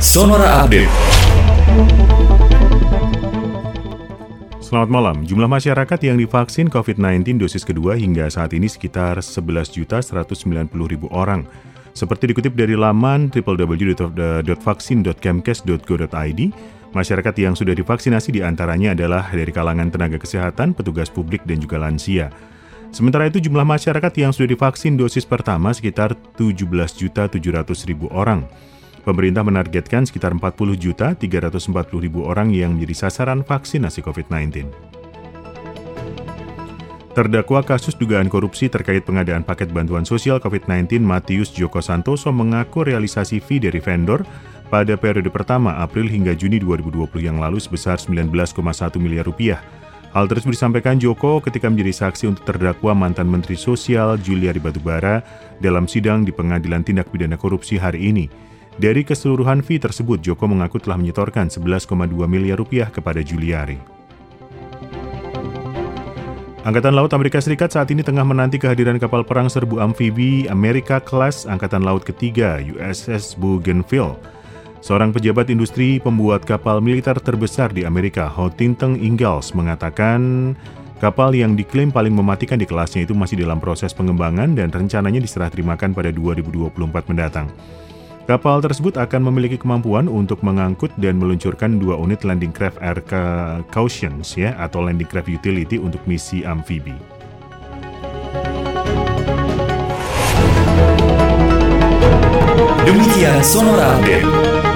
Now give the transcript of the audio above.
Sonora Update. Selamat malam. Jumlah masyarakat yang divaksin COVID-19 dosis kedua hingga saat ini sekitar 11.190.000 orang. Seperti dikutip dari laman www.vaksin.kemkes.go.id, masyarakat yang sudah divaksinasi di antaranya adalah dari kalangan tenaga kesehatan, petugas publik, dan juga lansia. Sementara itu jumlah masyarakat yang sudah divaksin dosis pertama sekitar 17.700.000 orang. Pemerintah menargetkan sekitar 40 juta 340 ribu orang yang menjadi sasaran vaksinasi COVID-19. Terdakwa kasus dugaan korupsi terkait pengadaan paket bantuan sosial COVID-19 Matius Joko Santoso mengaku realisasi fee dari vendor pada periode pertama April hingga Juni 2020 yang lalu sebesar 19,1 miliar rupiah. Hal tersebut disampaikan Joko ketika menjadi saksi untuk terdakwa mantan Menteri Sosial Juliari Batubara dalam sidang di Pengadilan Tindak Pidana Korupsi hari ini. Dari keseluruhan fee tersebut, Joko mengaku telah menyetorkan 11,2 miliar rupiah kepada Juliari. Angkatan Laut Amerika Serikat saat ini tengah menanti kehadiran kapal perang serbu amfibi Amerika Class Angkatan Laut Ketiga USS Bougainville. Seorang pejabat industri pembuat kapal militer terbesar di Amerika, Huntington Ingalls, mengatakan kapal yang diklaim paling mematikan di kelasnya itu masih dalam proses pengembangan dan rencananya diserah terimakan pada 2024 mendatang. Kapal tersebut akan memiliki kemampuan untuk mengangkut dan meluncurkan dua unit landing craft air cautions ya atau landing craft utility untuk misi amfibi. Demikian Sonora Update.